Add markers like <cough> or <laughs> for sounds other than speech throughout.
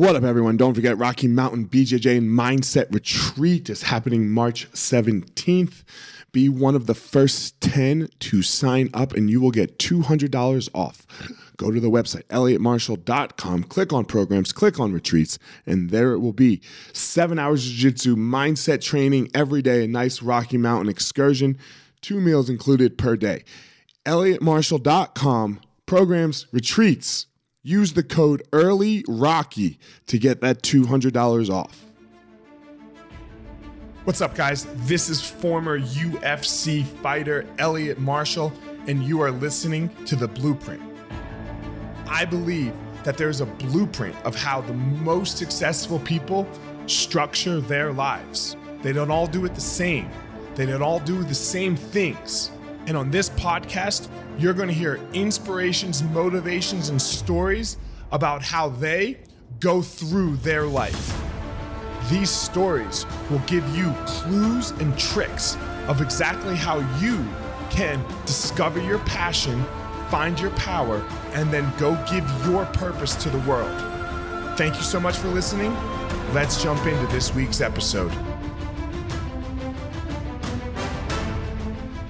What up, everyone? Don't forget Rocky Mountain BJJ and Mindset Retreat is happening March 17th. Be one of the first 10 to sign up, and you will get $200 off. Go to the website, elliottmarshall.com, click on programs, click on retreats, and there it will be. Seven hours of jiu jitsu, mindset training every day, a nice Rocky Mountain excursion, two meals included per day. elliottmarshall.com, programs, retreats. Use the code EARLYROCKY to get that $200 off. What's up, guys? This is former UFC fighter Elliot Marshall, and you are listening to The Blueprint. I believe that there's a blueprint of how the most successful people structure their lives. They don't all do it the same, they don't all do the same things. And on this podcast, you're going to hear inspirations, motivations, and stories about how they go through their life. These stories will give you clues and tricks of exactly how you can discover your passion, find your power, and then go give your purpose to the world. Thank you so much for listening. Let's jump into this week's episode.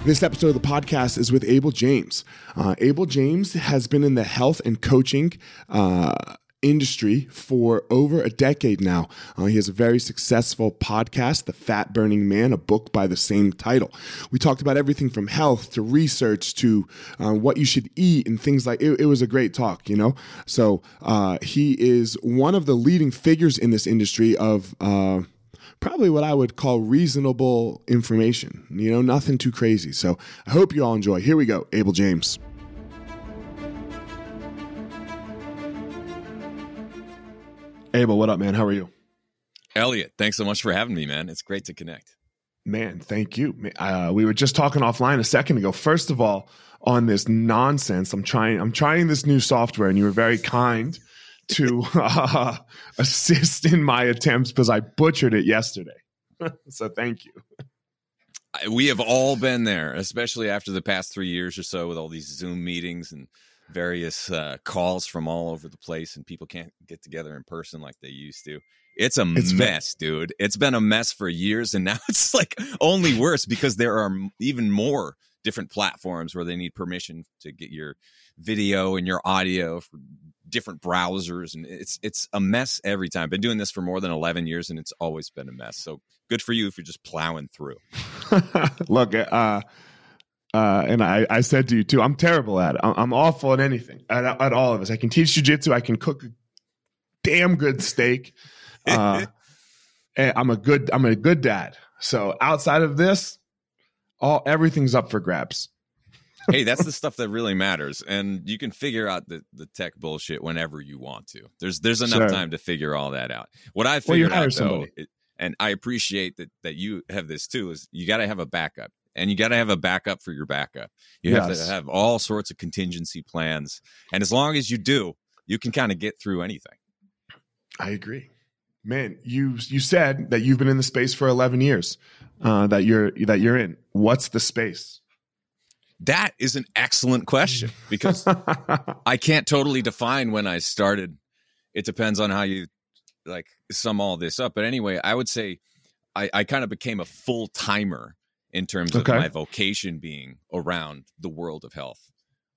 This episode of the podcast is with Abel James. Uh, Abel James has been in the health and coaching uh, industry for over a decade now. Uh, he has a very successful podcast, The Fat Burning Man, a book by the same title. We talked about everything from health to research to uh, what you should eat and things like it, it was a great talk, you know? So uh, he is one of the leading figures in this industry of uh, probably what I would call reasonable information. You know, nothing too crazy. So I hope you all enjoy. Here we go, Abel James. Abel, what up, man? How are you? Elliot, thanks so much for having me, man. It's great to connect. Man, thank you. Uh, we were just talking offline a second ago. First of all, on this nonsense, I'm trying. I'm trying this new software, and you were very kind to <laughs> uh, assist in my attempts because I butchered it yesterday. <laughs> so thank you. We have all been there, especially after the past three years or so with all these Zoom meetings and various uh, calls from all over the place, and people can't get together in person like they used to. It's a it's mess, been- dude. It's been a mess for years, and <laughs> now it's like only worse because there are even more different platforms where they need permission to get your video and your audio for different browsers and it's it's a mess every time. I've Been doing this for more than 11 years and it's always been a mess. So good for you if you're just plowing through. <laughs> Look, uh uh, and I, I said to you too, I'm terrible at it. I'm, awful at anything, at, at all of us. I can teach jujitsu. I can cook a damn good steak. <laughs> Uh, I'm a good, I'm a good dad. So outside of this, all everything's up for grabs hey, that's the stuff that really matters, and you can figure out the, the tech bullshit whenever you want to. There's there's enough sure. time to figure all that out. What I figured well, out though, it, and I appreciate that that you have this too, is you got to have a backup, and you got to have a backup for your backup. You yes. have to have all sorts of contingency plans, and as long as you do, you can kind of get through anything. I agree. Man, you you said that you've been in the space for 11 years. Uh, that you're that you're in. What's the space? That is an excellent question because I can't totally define when I started. It depends on how you like sum all this up. But anyway, I would say I, I kind of became a full timer in terms of okay. my vocation being around the world of health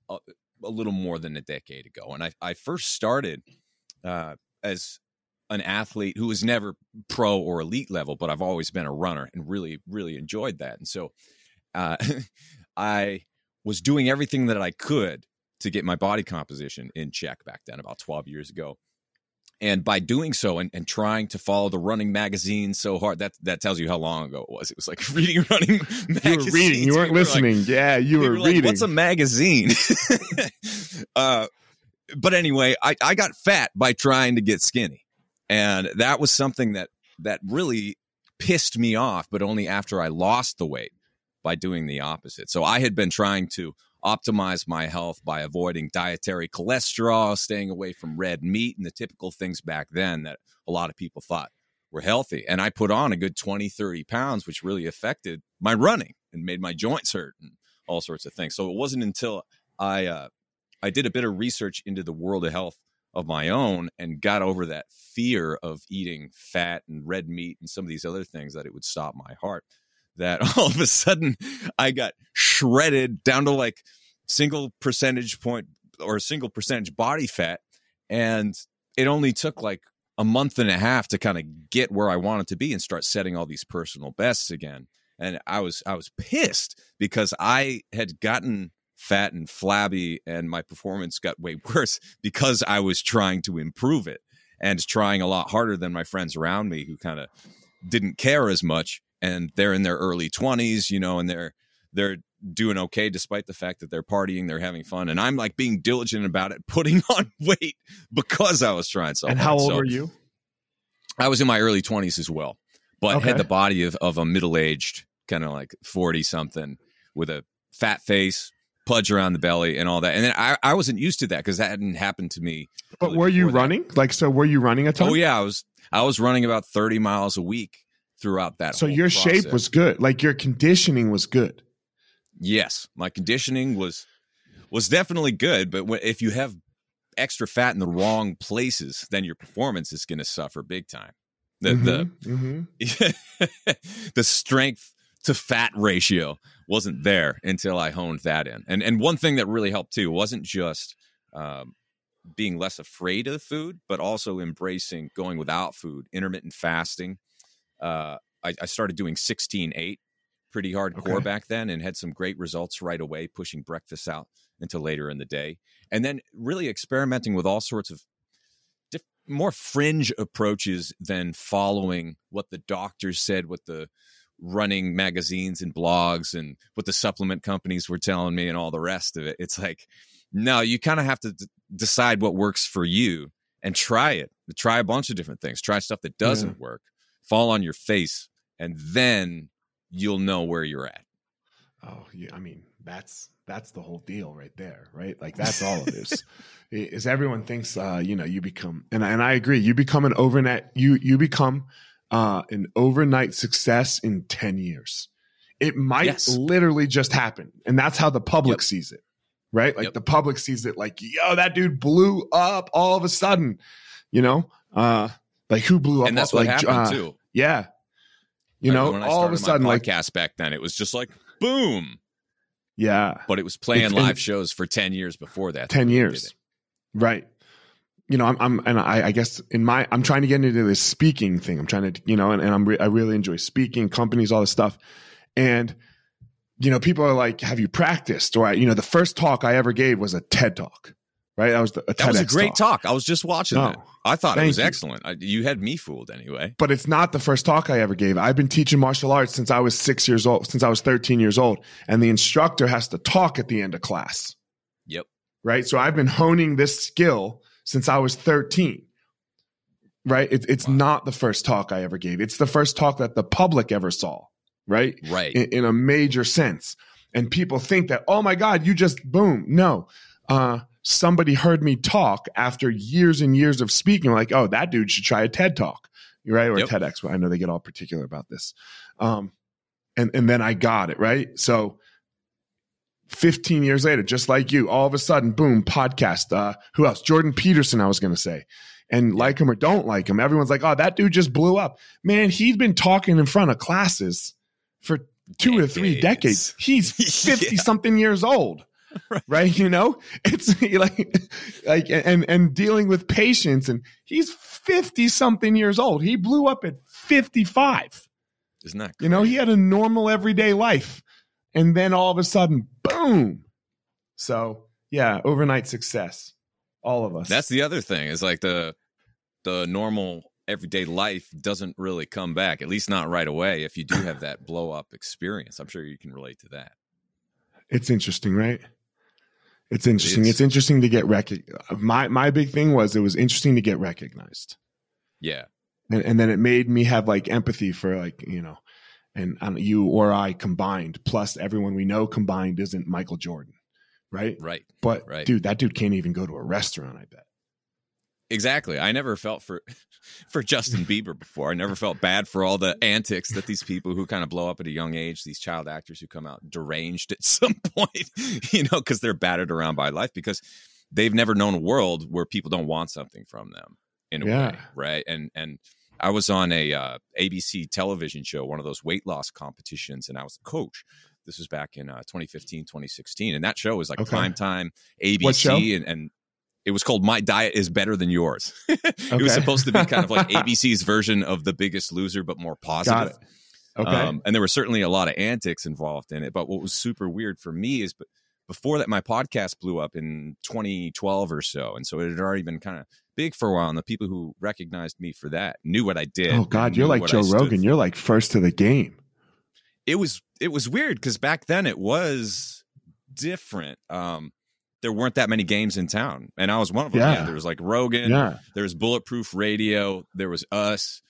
a, a, little more than a decade ago. And I, I first started uh, as an athlete who was never pro or elite level, but I've always been a runner and really, really enjoyed that. And so uh, <laughs> I was doing everything that I could to get my body composition in check back then, about 12 years ago. And by doing so and, and trying to follow the running magazine so hard, that that tells you how long ago it was. It was like <laughs> reading running magazines. You were reading, you weren't we listening. Like, yeah, you were, were reading. Like, What's a magazine? <laughs> uh, but anyway, I, I got fat by trying to get skinny. And that was something that that really pissed me off, but only after I lost the weight by doing the opposite. So I had been trying to optimize my health by avoiding dietary cholesterol, staying away from red meat, and the typical things back then that a lot of people thought were healthy. And I put on a good 20, 30 pounds, which really affected my running and made my joints hurt and all sorts of things. So it wasn't until I, uh, I did a bit of research into the world of health of my own and got over that fear of eating fat and red meat and some of these other things that it would stop my heart that <laughs> all of a sudden I got shredded down to like single percentage point or single percentage body fat and it only took like a month and a half to kind of get where I wanted to be and start setting all these personal bests again. And I was I was pissed because I had gotten fat and flabby and my performance got way <laughs> worse because I was trying to improve it and trying a lot harder than my friends around me who kind of didn't care as much and they're in their early 20s, you know, and they're they're doing okay despite the fact that they're partying, they're having fun, and I'm like being diligent about it, putting <laughs> on weight because I was trying so. And hard. how old so, were you? I was in my early 20s as well, but Okay. had the body of, of a middle aged, kind of like 40 something with a fat face, pudge around the belly, and all that. And then I, I wasn't used to that because that hadn't happened to me. But really were you before that. running? Like, so were you running a ton? Oh yeah, I was. I was running about 30 miles a week throughout that. So your shape was good. Like your conditioning was good. Yes, my conditioning was was definitely good, but if you have extra fat in the wrong places, then your performance is going to suffer big time. The Mhm, mhm. the <laughs> the strength to fat ratio wasn't there until I honed that in. And and one thing that really helped too wasn't just um, being less afraid of the food, but also embracing going without food, intermittent fasting. Uh, I, I started doing 16 8 pretty hardcore Okay. back then and had some great results right away, pushing breakfast out until later in the day. And then really experimenting with all sorts of diff- more fringe approaches than following what the doctors said, what the running magazines and blogs and what the supplement companies were telling me and all the rest of it. It's like, no, you kind of have to d- decide what works for you and try it. Try a bunch of different things. Try stuff that doesn't work. Fall on your face, and then you'll know where you're at. Oh, yeah. I mean, that's that's the whole deal right there, right? Like that's all of this. <laughs> Is everyone thinks uh, you know, you become and and I agree, you become an overnight you you become uh an overnight success in 10 years. It might Yes. literally just happen. And that's how the public Yep. sees it. Right? Like Yep. the public sees it like, yo, that dude blew up all of a sudden. You know? Uh like who blew up And that's what like, happened uh, too. Yeah. You know, all of a sudden, like, podcast back then, it was just like boom. yeah, But it was playing It's- live shows for ten years before that. 10 that we did years. Right. You know, I'm, I'm, and I, I guess in my, I'm trying to get into this speaking thing. I'm trying to, you know, and, and I'm, re- I really enjoy speaking, companies, all this stuff. And, you know, people are like, have you practiced? Or, I, you know, the first talk I ever gave was a TED talk, right? That was the, a That was a great talk. I was just watching No. that. I thought it was you. excellent. I, you had me fooled anyway. but it's not the first talk I ever gave. I've been teaching martial arts since I was six years old, since I was 13 years old. And the instructor has to talk at the end of class. Yep. Right. So I've been honing this skill since I was 13. Right. It, it's Wow. not the first talk I ever gave. It's the first talk that the public ever saw. Right. Right. In, in a major sense. And people think that, oh my God, you just boom. No. Uh, somebody heard me talk after years and years of speaking, like, oh, that dude should try a TED talk. Right. Or Yep. TEDx. I know they get all particular about this. Um, and, and then I got it. Right. So 15 years later, just like you, all of a sudden, boom, podcast. Uh, who else? Jordan Peterson, I was going to say. And like him or don't like him, everyone's like, oh, that dude just blew up. Man, he'd been talking in front of classes for two or three Decades. decades. He's 50 <laughs> Yeah. something years old. <laughs> Right. You know, it's <laughs> like, like, and, and dealing with patients. And he's 50 something years old. He blew up at 55. Isn't that You know, he had a normal everyday life. And then all of a sudden, boom. So, yeah, overnight success. All of us. That's the other thing is like the the normal everyday life doesn't really come back, at least not right away. If you do have that <laughs> blow up experience, I'm sure you can relate to that. it's interesting, right? It's interesting. is. it's interesting to get recognized. My my big thing was it was interesting to get recognized. Yeah, And and then it made me have like empathy for like, you know, and um, you or I combined, plus everyone we know combined isn't Michael Jordan, right? right. But Right. dude, that dude can't even go to a restaurant, I bet. Exactly. I never felt for <laughs> for Justin <laughs> Bieber before. I never felt bad for all the antics that these people who kind of blow up at a young age, these child actors who come out deranged at <laughs> some point, you know, because they're battered around by life. Because they've never known a world where people don't want something from them in a Yeah. way, right? And and I was on a uh, ABC television show, one of those weight loss competitions, and I was the coach. This was back in uh, 2015, 2016, and that show was like Okay. prime time? ABC, and, and it was called "My Diet Is Better Than Yours." <laughs> it was supposed to be kind of like <laughs> ABC's version of The Biggest Loser, but more positive. Okay. Um, and there were certainly a lot of antics involved in it. But what was super weird for me is b- before that, my podcast blew up in 2012 or so. And so it had already been kind of big for a while. And the people who recognized me for that knew what I did. oh God, you're like Joe Rogan. You're like first to the game. It was, it was weird because back then it was different. Um, there weren't that many games in town, and I was one of them. Yeah. there was like Rogan, Yeah. there was Bulletproof Radio, there was us,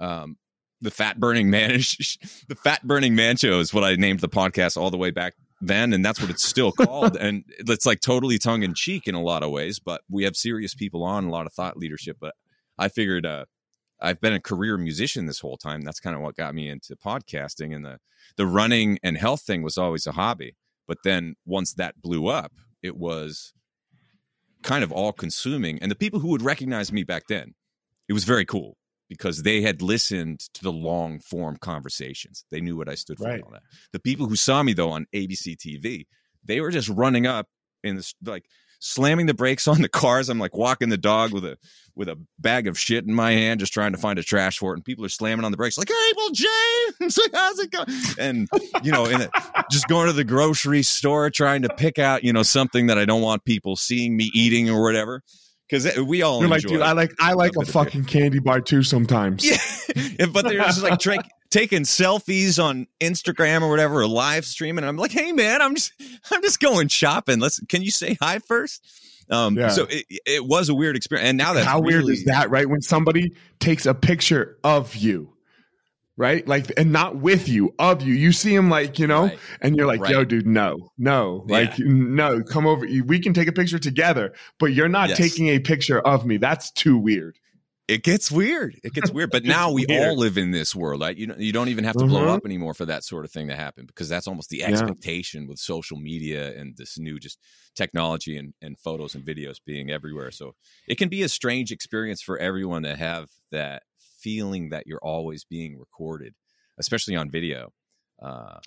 um, the Fat Burning Man, <laughs> the Fat Burning Man Show is what I named the podcast all the way back then, and that's what it's still <laughs> called. and it's like totally tongue in cheek in a lot of ways, but we have serious people on, a lot of thought leadership. But I figured uh, I've been a career musician this whole time. That's kind of what got me into podcasting, and the the running and health thing was always a hobby. But then once that blew up, it was kind of all consuming. And the people who would recognize me back then, it was very cool because they had listened to the long form conversations. They knew what I stood for Right. and all that. The people who saw me though on ABC TV, they were just running up in this like slamming the brakes on the cars. I'm like walking the dog with a with a bag of shit in my hand, just trying to find a trash for it. And people are slamming on the brakes, like, "Hey, Abel, James, <laughs> how's it going?" And you know, and just going to the grocery store, trying to pick out, you know, something that I don't want people seeing me eating or whatever. Because we all like, enjoy. dude, I like I like a a beer. fucking candy bar too sometimes. <laughs> Yeah, but they're just like tra- taking selfies on Instagram or whatever, or live streaming. And I'm like, hey man, I'm just <laughs> I'm just going shopping. Let's can you say hi first? Um, Yeah. so it, it was a weird experience, and now that's How weird is that, right? When somebody takes a picture of you, right? Like, and not with you, of you. You see him like, you know, Right. and you're like, yo, dude, no, no, Yeah. like, no, come over. We can take a picture together, but you're not Yes. taking a picture of me. That's too weird. It gets weird. It gets weird. But <laughs> now we weird. all live in this world. Like, you don't, you don't even have to blow Mhm. up anymore for that sort of thing to happen because that's almost the Yeah. expectation with social media and this new just technology and, and photos and videos being everywhere. So it can be a strange experience for everyone to have that feeling that you're always being recorded, especially on video. Uh,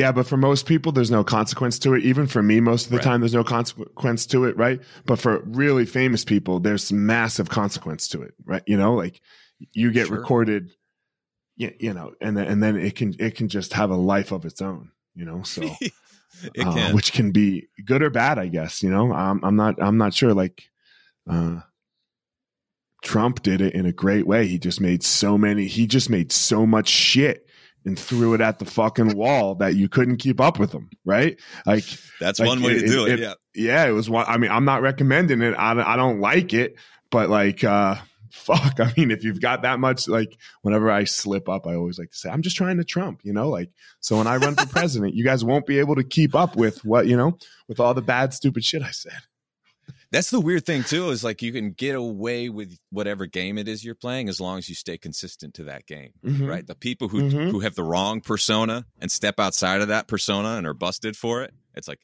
Yeah, but for most people, there's no consequence to it. Even for me, most of the Right. time, there's no consequence to it, right? But for really famous people, there's massive consequence to it, right? You know, like you get Sure. recorded, you, you know, and then and then it can it can just have a life of its own, you know. So <laughs> it uh, can. which can be good or bad, I guess. You know, I'm I'm not I'm not sure. Like, uh, Trump did it in a great way. He just made so many. He just made so much shit and threw it at the fucking wall that you couldn't keep up with them, Right? Like, That's like, one way it- to do it. it- yeah. yeah, it was one. I mean, I'm not recommending it. I don't, I don't like it, but like, uh, <laughs> fuck. I mean, if you've got that much, like, whenever I slip up, I always like to say, I'm just trying to Trump, you know, like, so when I run for president, you guys won't be able to keep up with what, you know, with all the bad, stupid shit I said. That's the weird thing too, is like you can get away with whatever game it is you're playing as long as you stay consistent to that game. Mhm. Right. The people who Mhm. who have the wrong persona and step outside of that persona and are busted for it, it's like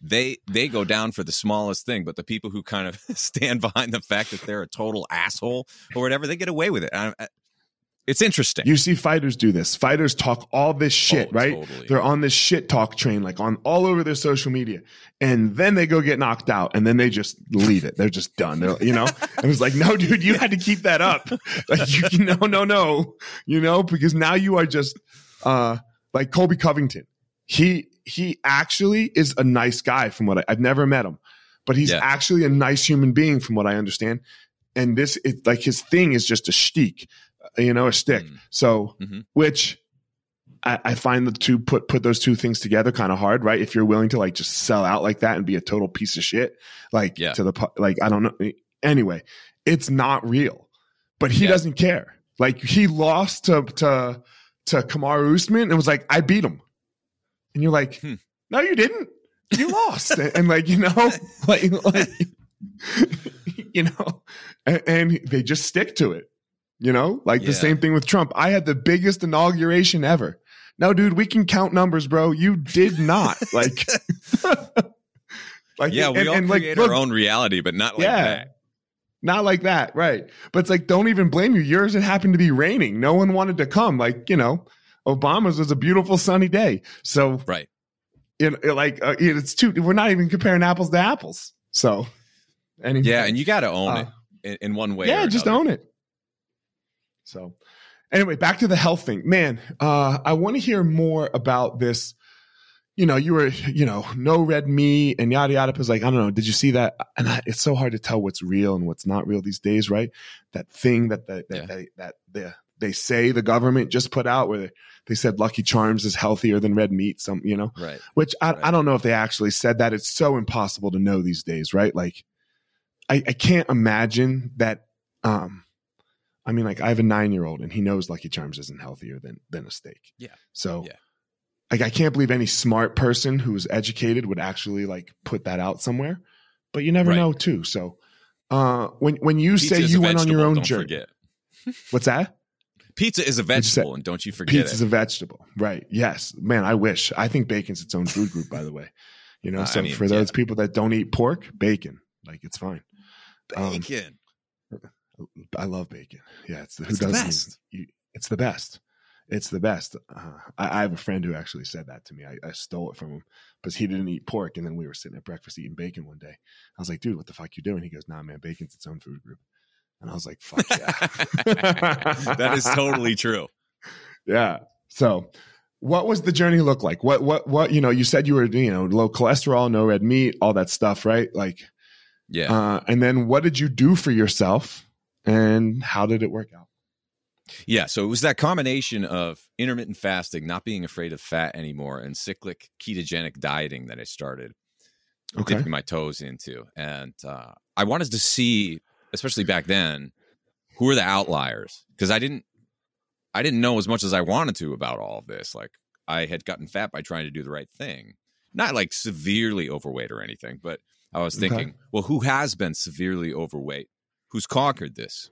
they they go down for the smallest thing. But the people who kind of <laughs> stand behind the fact that they're a total asshole or whatever, they get away with it. I, it's interesting. You see fighters do this. Fighters talk all this shit, Oh, right? totally. They're on this shit talk train, like on all over their social media. And then they go get knocked out and then they just leave it. They're just done. They're, you know, and it's like, no, dude, you had to keep that up. Like, you, no, no, no, you know, because now you are just, uh, like Colby Covington. He, he actually is a nice guy from what I, I've never met him, but he's Yeah. actually a nice human being from what I understand. And this, it, like his thing is just a shtick, you know, a stick. Mm. So, Mhm. which I, I find the two put put those two things together kind of hard, right? If you're willing to like just sell out like that and be a total piece of shit, like Yeah. to the like I don't know. Anyway, it's not real, but he Yeah. doesn't care. Like he lost to to to Kamaru Usman and was like, I beat him, and you're like, Hmm. no, you didn't. You <laughs> lost, and, and like you know, <laughs> like like <laughs> you know, and, and they just stick to it. You know, like the same thing with Trump. I had the biggest inauguration ever. No, dude, we can count numbers, bro. You did not. <laughs> Like, <laughs> Like yeah, we and, all and, create like, look, our own reality, but not like Yeah. that. Not like that, right? But it's like, don't even blame you. Yours it happened to be raining. No one wanted to come. Like you know, Obama's was a beautiful sunny day. So Right. you know, like uh, it's too. We're not even comparing apples to apples. So anyway, Yeah, and you got to own Uh, it in, in one way. yeah, just another. own it. So anyway, back to the health thing, man. Uh, I want to hear more about this. You know, you were, you know, no red meat and yada yada. Because like, I don't know, did you see that? And I, it's so hard to tell what's real and what's not real these days, right? That thing that the, that Yeah. they that the they say the government just put out where they, they said Lucky Charms is healthier than red meat. Some, you know, Right. which I, Right. I don't know if they actually said that. It's so impossible to know these days, right? Like, I, I can't imagine that. Um, I mean, like I have a nine year old and he knows Lucky Charms isn't healthier than than a steak. Yeah. So, Yeah. like, I can't believe any smart person who's educated would actually like put that out somewhere. But you never Right. know, too. So, uh, when when you Pizza say you went on your own don't journey, forget. <laughs> what's that? Pizza is a vegetable, and don't you forget Pizza's it. a vegetable, right? Yes, man. I wish. I think bacon's its own food group, by the way. You know, <laughs> I so mean, for those people that don't eat pork, bacon, like it's fine. um, Bacon. I love bacon. Yeah, it's the, who It's doesn't? best. You, it's the best. It's the best. Uh, I, I have a friend who actually said that to me. I, I stole it from him because he didn't eat pork, and then we were sitting at breakfast eating bacon one day. I was like, "Dude, what the fuck you doing?" He goes, "Nah, man, bacon's its own food group." And I was like, "Fuck <laughs> yeah." <laughs> that is totally true. Yeah. So, what was the journey look like? What what what? You know, you said you were you know low cholesterol, no red meat, all that stuff, right? Like, Yeah. uh, and then what did you do for yourself, and how did it work out? Yeah, so it was that combination of intermittent fasting, not being afraid of fat anymore, and cyclic ketogenic dieting that I started Okay. dipping my toes into. And uh, I wanted to see, especially back then, who were the outliers because I didn't, I didn't know as much as I wanted to about all of this. Like I had gotten fat by trying to do the right thing, not like severely overweight or anything, but I was Okay. thinking, well, who has been severely overweight? Who's conquered this?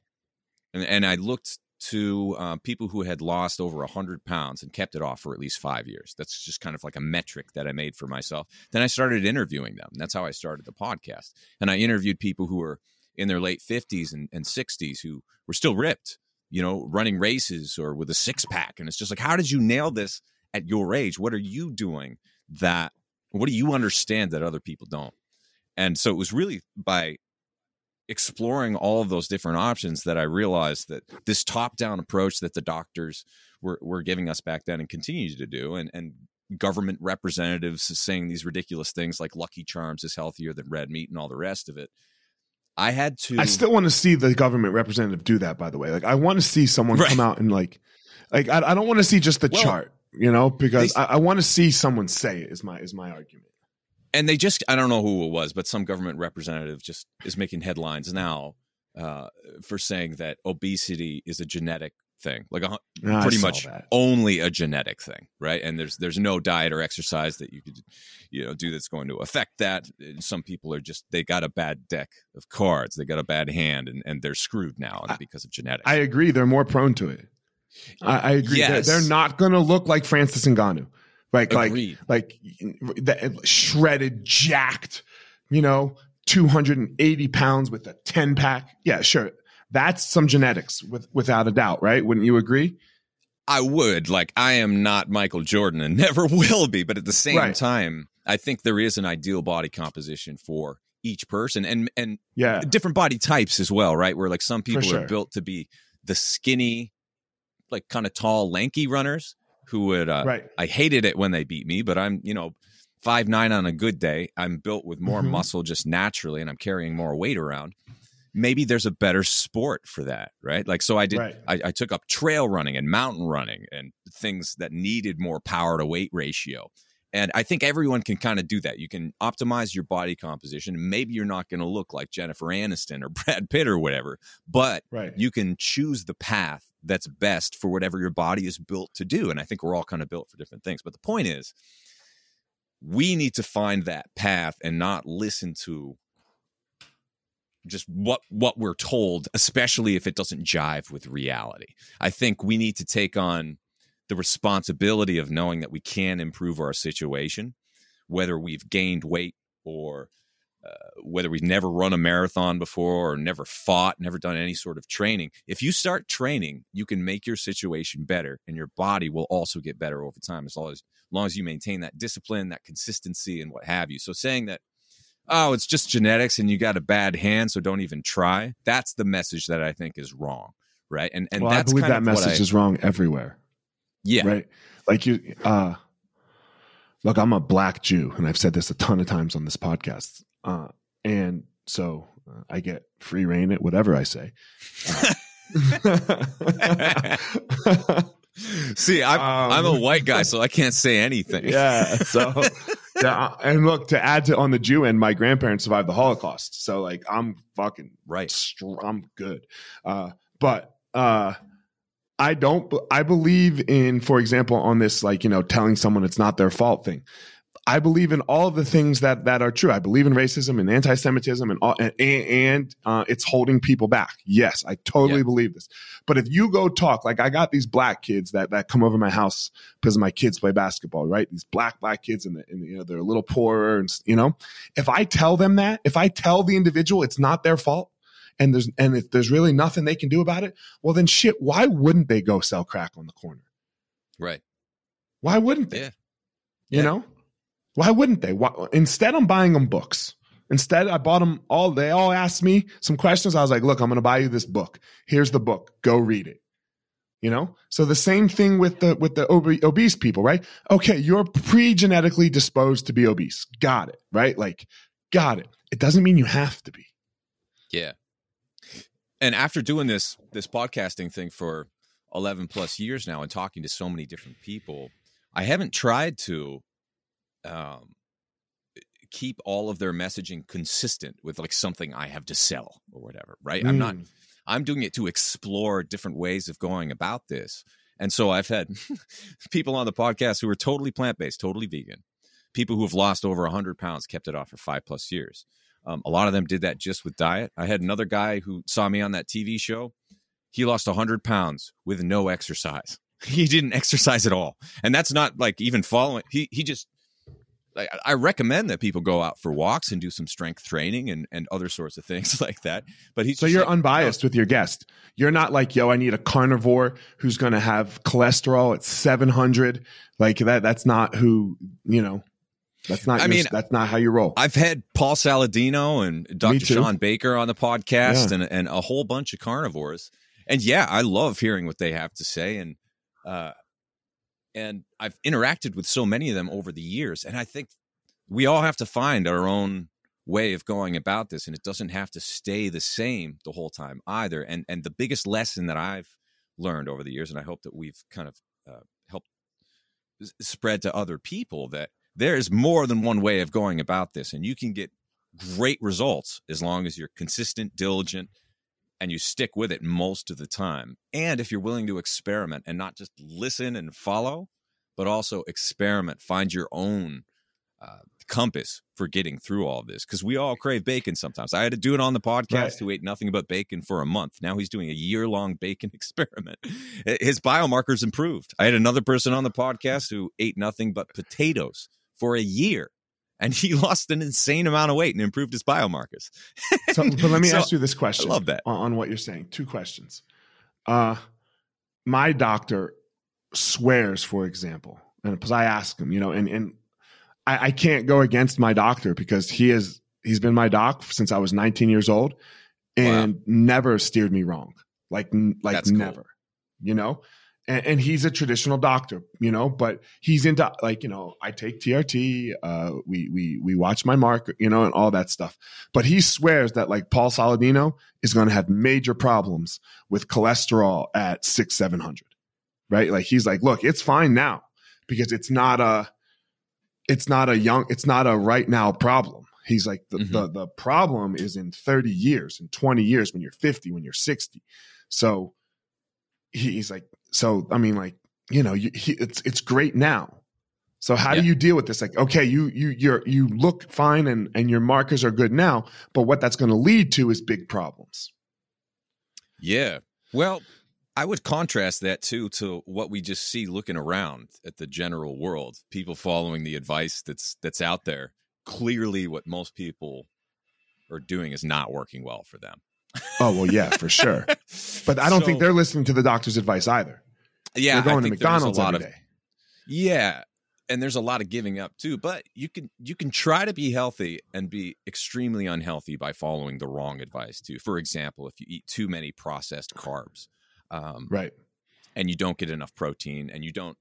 And and I looked to uh, people who had lost over 100 pounds and kept it off for at least five years. That's just kind of like a metric that I made for myself. Then I started interviewing them. That's how I started the podcast. And I interviewed people who were in their late 50s and, and 60s who were still ripped, you know, running races or with a six pack. And it's just like, how did you nail this at your age? What are you doing that, what do you understand that other people don't? And so it was really by exploring all of those different options that I realized that this top down approach that the doctors were, were giving us back then and continue to do, and, and government representatives saying these ridiculous things like Lucky Charms is healthier than red meat and all the rest of it. I had to. I still want to see the government representative do that. By the way, like I want to see someone Right. come out and like, like I, I don't want to see just the Well, chart, you know, because they- I, I want to see someone say it. Is my is my argument. And they just I don't know who it was, but some government representative just is making headlines now uh, for saying that obesity is a genetic thing, like a, hu- Ah, pretty much that. only a genetic thing, right? And there's there's no diet or exercise that you could you know do that's going to affect that. Some people are just they got a bad deck of cards, they got a bad hand, and, and they're screwed now I- because of genetics. I agree. They're more prone to it. I, I agree. They're, they're not going to look like Francis and Ngannou, like like Agreed. like the, shredded, jacked, you know, two hundred and eighty pounds with a ten pack. Yeah, sure. That's some genetics, with without a doubt, right? Wouldn't you agree? I would like I am not Michael Jordan and <laughs> never will be, but at the same Right. time, I think there is an ideal body composition for each person and and Yeah, different body types as well, right? Where like some people sure. are built to be the skinny, like kind of tall, lanky runners who would. Uh, right. I hated it when they beat me, but I'm you know five nine on a good day. I'm built with more Mhm. muscle just naturally, and I'm carrying more weight around. Maybe there's a better sport for that, right? Like so, I did. Right. I, I took up trail running and mountain running and things that needed more power to weight ratio. And I think everyone can kind of do that. You can optimize your body composition. Maybe you're not going to look like Jennifer Aniston or <laughs> Brad Pitt or whatever, but Right. you can choose the path that's best for whatever your body is built to do. And I think we're all kind of built for different things. But the point is, we need to find that path and not listen to just what what we're told especially if it doesn't jive with reality i think we need to take on the responsibility of knowing that we can improve our situation whether we've gained weight or uh, whether we've never run a marathon before or never fought, never done any sort of training. If you start training, you can make your situation better, and your body will also get better over time as long as, as long as you maintain that discipline, that consistency, and what have you. So saying that, oh, it's just genetics and you got a bad hand, so don't even try. That's the message that I think is wrong, right? And and well, that's I believe kind that of message I, is wrong everywhere. Yeah, right. Like you, uh, look, I'm a black Jew, and I've said this a ton of times on this podcast. Uh, and so uh, I get free reign at whatever I say. Uh, <laughs> See, I'm, um, I'm a white guy, so I can't say anything. <laughs> Yeah. So, yeah, and look to add to on the Jew end, my grandparents survived the Holocaust, so like I'm fucking right. Str- I'm good. Uh, but uh, I don't. I believe in, for example, on this like you know telling someone it's not their fault thing. I believe in all of the things that that are true. I believe in racism and anti-Semitism and all, and, and uh, it's holding people back. Yes, I totally believe this. But if you go talk, like I got these black kids that that come over my house because my kids play basketball, right? These black black kids and, the, and you know they're a little poorer, and you know, if I tell them that, if I tell the individual it's not their fault, and there's and if there's really nothing they can do about it, well then shit, why wouldn't they go sell crack on the corner? Right. Why wouldn't they? Yeah. You yeah. know? Why wouldn't they? Why, instead, I'm buying them books. Instead, I bought them all. They all asked me some questions. I was like, look, I'm going to buy you this book. Here's the book. Go read it. You know? So the same thing with the, with the ob- obese people, right? Okay. You're pre-genetically disposed to be obese. Got it. Right? Like, got it. It doesn't mean you have to be. Yeah. And after doing this, this podcasting thing for 11 plus years now and talking to so many different people, I haven't tried to um, keep all of their messaging consistent with like something I have to sell or whatever, right? Mm. I'm not, mm. I'm doing it to explore different ways of going about this. And so I've had <laughs> people on the podcast who are totally plant based, totally vegan, people who have lost over 100 pounds, kept it off for five plus years. Um, a lot of them did that just with diet. I had another guy who saw me on that TV show. He lost 100 pounds with no exercise. <laughs> He didn't exercise at all. And that's not like even following. He, he just like, I recommend that people go out for walks and do some strength training and, and other sorts of things <laughs> like that. But he's so you're like, unbiased with your guest. You're not like, yo, I need a carnivore who's going to have cholesterol at 700. Like that. That's not who you know. That's not. I your, mean, that's not how you roll. I've had Paul Saladino and Dr. Shawn Baker on the podcast, yeah. and and a whole bunch of carnivores. And yeah, I love hearing what they have to say. And uh, and I've interacted with so many of them over the years, and I think we all have to find our own way of going about this, and it doesn't have to stay the same the whole time either. And and the biggest lesson that I've learned over the years, and I hope that we've kind of uh, helped spread to other people that there is more than one way of going about this, and you can get great results as long as you're consistent, diligent, and you stick with it most of the time. And if you're willing to experiment and not just listen and follow, but also experiment, find your own uh, compass for getting through all this. Because we all crave bacon sometimes. I had to do it on the podcast right. who ate nothing but bacon for a month. Now he's doing a year long bacon <laughs> experiment. His biomarkers improved. I had another person on the podcast who ate nothing but potatoes for a year and he <laughs> lost an insane amount of weight and improved his biomarkers. so, but let me <laughs> so, ask you this question. I love that on, on what you're saying. Two questions. Uh, my doctor swears, for example, and because I ask him, you know, and and I, I can't go against my doctor because he is he's been my doc since I was 19 years old, and wow. never steered me wrong. Like like That's never, cool. you know and, and, he's a traditional doctor, you know, but he's into like, you know, I take TRT, uh, we, we, we watch my mark, you know, and all that stuff. But he swears that like Paul Saladino is going to have major problems with cholesterol at six, 700, right? Like he's like, look, it's fine now because it's not a, it's not a young, it's not a right now problem. He's like, the, mm-hmm. the, the problem is in 30 years, in 20 years, when you're 50, when you're 60. So he's like, so I mean, like you know, you, he, it's it's great now. So how yeah. do you deal with this? Like, okay, you you you you look fine and and your markers are good now, but what that's going to lead to is big problems. Yeah. Well, I would contrast that too to what we just see looking around at the general world. People following the advice that's that's out there. Clearly, what most people are doing is not working well for them. Oh well, yeah, for sure. But I don't So- think they're listening to the doctor's advice either. Yeah, they're going I to McDonald's lot every of day. Yeah. And there's a lot of giving up too, but you can you can try to be healthy and be extremely unhealthy by following the wrong advice too. For example, if you eat too many processed carbs, um, Right. and you don't get enough protein, and you don't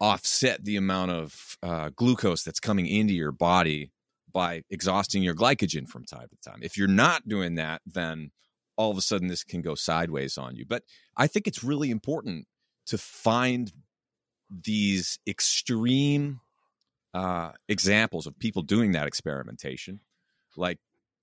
offset the amount of uh, glucose that's coming into your body by exhausting your glycogen from time to time. If you're not doing that, then all of a sudden this can go sideways on you. But I think it's really important to find these extreme uh, examples of people doing that experimentation, like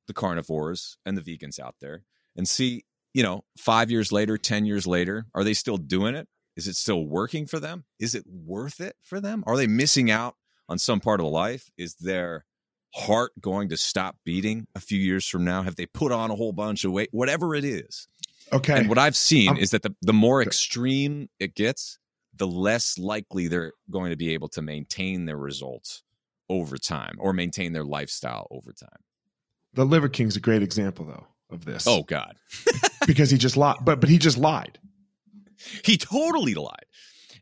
the carnivores and the vegans out there, and see, you know, five years later, 10 years later, are they still doing it? Is it still working for them? Is it worth it for them? Are they missing out on some part of life? Is their heart going to stop beating a few years from now? Have they put on a whole bunch of weight? Whatever it is. Okay. And what I've seen I'm- is that the, the more extreme it gets, the less likely they're going to be able to maintain their results over time or maintain their lifestyle over time. the Liver King's a great example though of this. Oh God. <laughs> because he just lied. But but he just lied. He totally lied.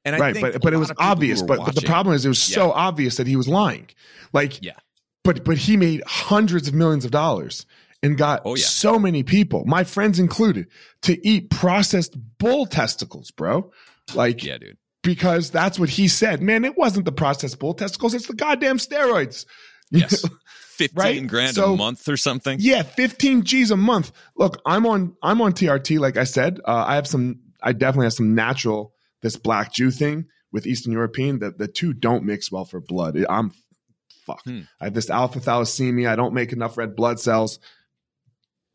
And I right. But but it was of people who obvious. But but the problem is it was so obvious that he was lying. Like Yeah. But but he made hundreds of millions of dollars and got Oh, yeah. so many people, my friends included, to eat processed bull testicles, bro. Like Yeah, dude. because that's what he said. Man, it wasn't the processed bull testicles, it's the goddamn steroids. <laughs> Yes. 15 Right? grand So- a month or something. Yeah, 15 G's a month. Look, I'm on I'm on TRT like I said. Uh, I have some I definitely have some natural this black Jew thing with Eastern European. The the two don't mix well for blood. I'm fucked. Hmm. I have this alpha thalassemia. I don't make enough red blood cells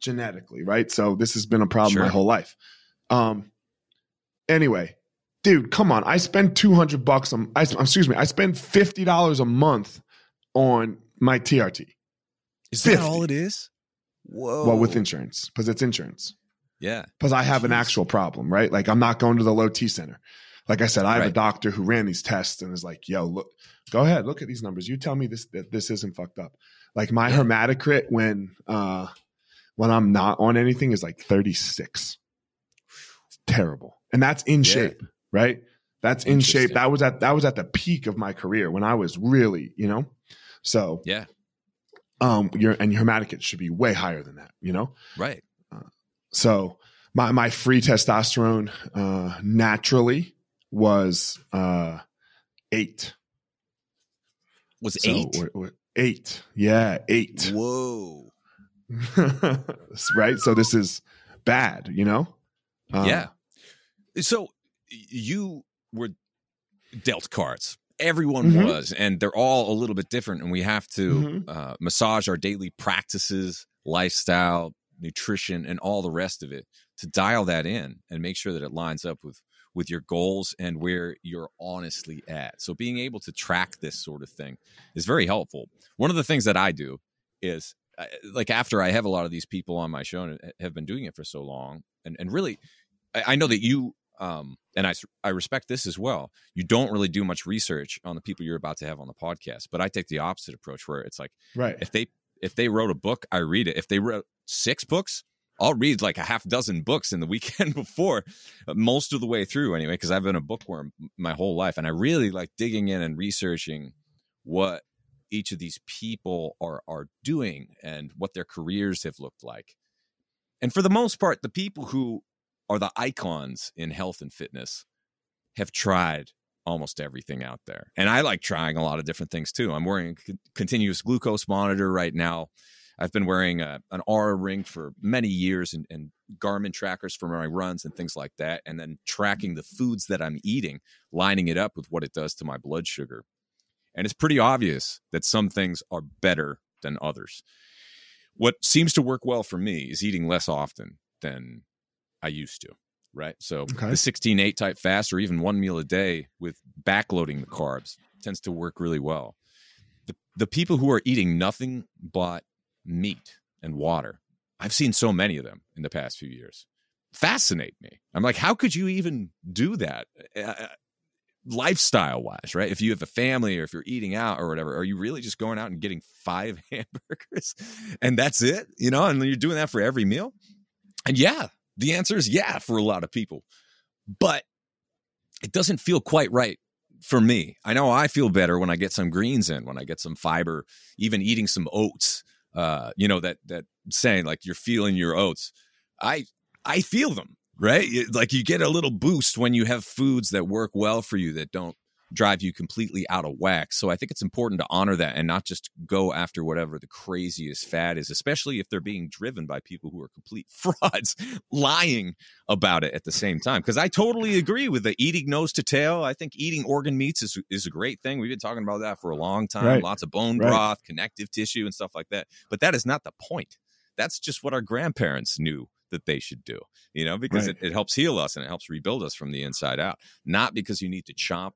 genetically, right? So this has been a problem Sure. my whole life. Um anyway, dude, come on. I spend 200 bucks on I excuse me, I spend $50 a month on my TRT. Is that all it is? Whoa. Well, with insurance, because it's insurance. Yeah. because I have an actual problem, right? Like I'm not going to the low T center. Like I said, I have a doctor who ran these tests and is like, "Yo, look, go ahead, look at these numbers. You tell me this that this isn't fucked up." Like my Yeah. hematocrit when uh when I'm not on anything is like 36. It's terrible, and that's in Yeah. shape, right? That's in shape. That was at that was at the peak of my career when I was really, you know. So Yeah. um, your and your hematocrit should be way higher than that, you know. Right. So my my free testosterone uh, naturally was uh, eight. Was So 8 we're- we're- eight, yeah, eight. Whoa. <laughs> right. So this is bad, you know. Uh, yeah. So you were dealt cards. Everyone Mhm. was, and they're all a little bit different. And we have to Mhm. uh, massage our daily practices, lifestyle, nutrition, and all the rest of it to dial that in and make sure that it lines up with with your goals and where you're honestly at. So being able to track this sort of thing is very helpful. One of the things that I do is uh, like after I have a lot of these people on my show and have been doing it for so long, and and really, I, I know that you um and I I respect this as well. You don't really do much research on the people you're about to have on the podcast, but I take the opposite approach where it's like Right. if they if they wrote a book, I read it. If they wrote six books, I'll read like a half dozen books in the <laughs> weekend before, uh, most of the way through anyway, because I've been a bookworm my whole life, and I really like digging in and researching what each of these people are are doing and what their careers have looked like. And for the most part, the people who are the icons in health and fitness have tried almost everything out there. And I like trying a lot of different things too. I'm wearing a continuous glucose monitor right now. I've been wearing a, an Oura ring for many years and, and Garmin trackers for my runs and things like that. And then tracking the foods that I'm eating, lining it up with what it does to my blood sugar. And it's pretty obvious that some things are better than others. What seems to work well for me is eating less often than I used to. Right. So Okay. the 16 8 type fast or even one meal a day with backloading the carbs tends to work really well. The, the people who are eating nothing but meat and water, I've seen so many of them in the past few years, fascinate me. I'm like, how could you even do that? Uh, lifestyle wise, right? If you have a family or if you're eating out or whatever, are you really just going out and getting five <laughs> hamburgers and that's it? You know, and you're doing that for every meal? And yeah, the answer is yeah for a lot of people. But it doesn't feel quite right for me. I know I feel better when I get some greens in, when I get some fiber, even eating some oats. Uh, you know that that saying like you're feeling your oats. I I feel them right? Like you get a little boost when you have foods that work well for you that don't drive you completely out of whack. So I think it's important to honor that and not just go after whatever the craziest fad is, especially if they're being driven by people who are complete <laughs> frauds lying about it at the same time. Because I totally agree with the eating nose to tail. I think eating organ meats is, is a great thing. We've been talking about that for a long time. Right. Lots of bone right. broth, connective tissue, and stuff like that. But that is not the point. That's just what our grandparents knew that they should do, you know, because right. it, it helps heal us and it helps rebuild us from the inside out. Not because you need to chomp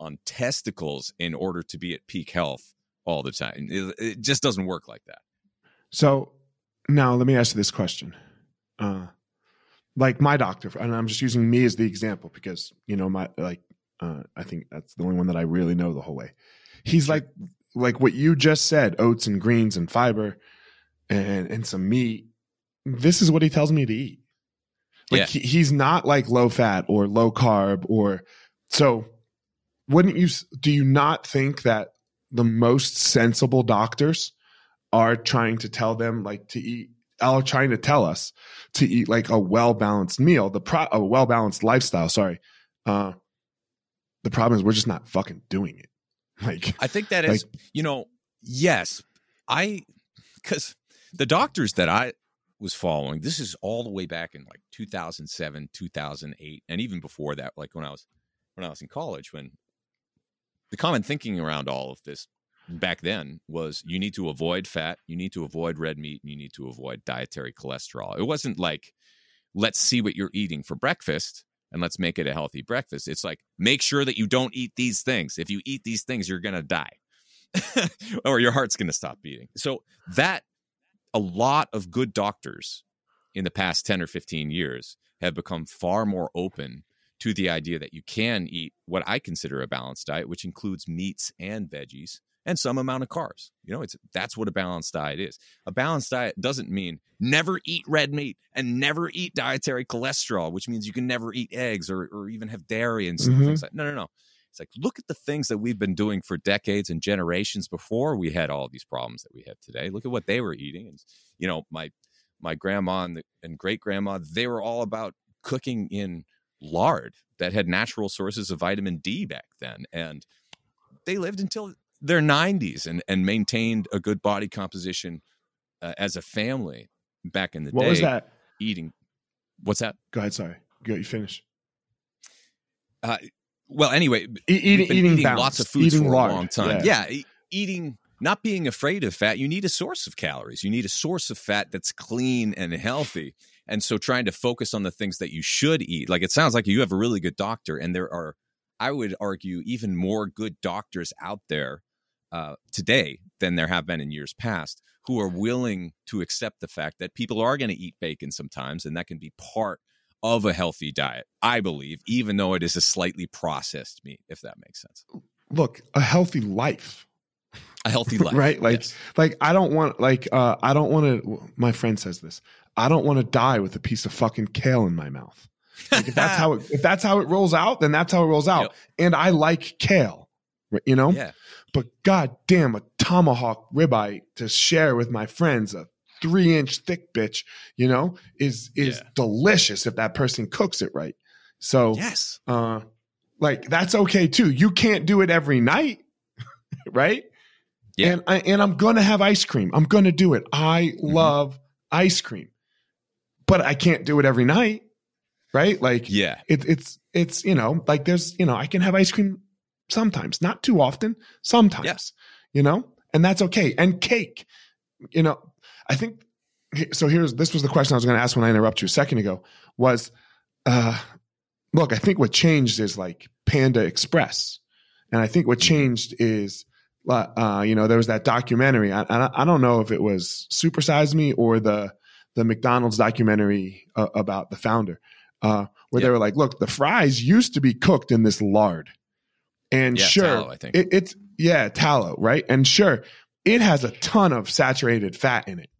on testicles in order to be at peak health all the time. It, it just doesn't work like that. So now let me ask you this question. Uh, like my doctor, and I'm just using me as the example because, you know, my, like, uh, I think that's the only one that I really know the whole way. He's like, like what you just said, oats and greens and fiber and, and some meat this is what he tells me to eat. Like yeah. he, he's not like low fat or low carb or so wouldn't you do you not think that the most sensible doctors are trying to tell them like to eat are trying to tell us to eat like a well-balanced meal the pro a well-balanced lifestyle sorry uh the problem is we're just not fucking doing it <laughs> like i think that is like, you know yes i because the doctors that i was following. This is all the way back in like 2007, 2008, and even before that, like when I was when I was in college, when the common thinking around all of this back then was you need to avoid fat, you need to avoid red meat, and you need to avoid dietary cholesterol. It wasn't like let's see what you're eating for breakfast and let's make it a healthy breakfast. It's like make sure that you don't eat these things. If you eat these things, you're going to die. <laughs> or your heart's going to stop beating. So that a lot of good doctors in the past 10 or 15 years have become far more open to the idea that you can eat what I consider a balanced diet, which includes meats and veggies and some amount of carbs. You know, it's that's what a balanced diet is. A balanced diet doesn't mean never eat red meat and never eat dietary cholesterol, which means you can never eat eggs or, or even have dairy and mm-hmm. things like that. no, no, no. It's like, look at the things that we've been doing for decades and generations before we had all these problems that we have today. Look at what they were eating. And, you know, my, my grandma and, and great grandma, they were all about cooking in lard that had natural sources of vitamin D back then. And they lived until their 90s and, and maintained a good body composition uh, as a family back in the what day. What was that? Eating. What's that? Go ahead. Sorry. Go, you finish. Uh, well, anyway, e- eating, eating, eating lots of foods eating for a long time. Yeah. yeah, eating not being afraid of fat, you need a source of calories. You need a source of fat that's clean and healthy. And so trying to focus on the things that you should eat. Like it sounds like you have a really good doctor, and there are, I would argue, even more good doctors out there uh, today than there have been in years past who are willing to accept the fact that people are going to eat bacon sometimes, and that can be part of a healthy diet, I believe, even though it is a slightly processed meat, if that makes sense. Look, a healthy life. A healthy <laughs> life. right? Like yes. like I don't want like uh I don't want to my friend says this. I don't want to die with a piece of fucking kale in my mouth. Like if that's how it if that's how it rolls out, then that's how it rolls out. Yep. And I like kale. You know? Yeah. But god damn a tomahawk ribeye to share with my friends, a three inch thick bitch, you know, is is yeah. delicious if that person cooks it right. So yes, uh, like that's okay too. You can't do it every night, <laughs> right? Yeah. And I and I'm gonna have ice cream. I'm gonna do it. I mm-hmm. love ice cream, but I can't do it every night, right? Like yeah, it, it's it's you know like there's you know I can have ice cream sometimes, not too often, sometimes, yes. you know, and that's okay. And cake, you know, I think so. Here's this was the question I was going to ask when I interrupted you a second ago. Was uh, look, I think what changed is like Panda Express, and I think what mm-hmm. changed is uh, uh, you know there was that documentary. I, I, I don't know if it was Supersize Me or the the McDonald's documentary uh, about the founder, uh, where yep. they were like, look, the fries used to be cooked in this lard, And Yeah, sure, tallow, I think. It, it's yeah, tallow, right? And sure, it has a ton of saturated fat in it.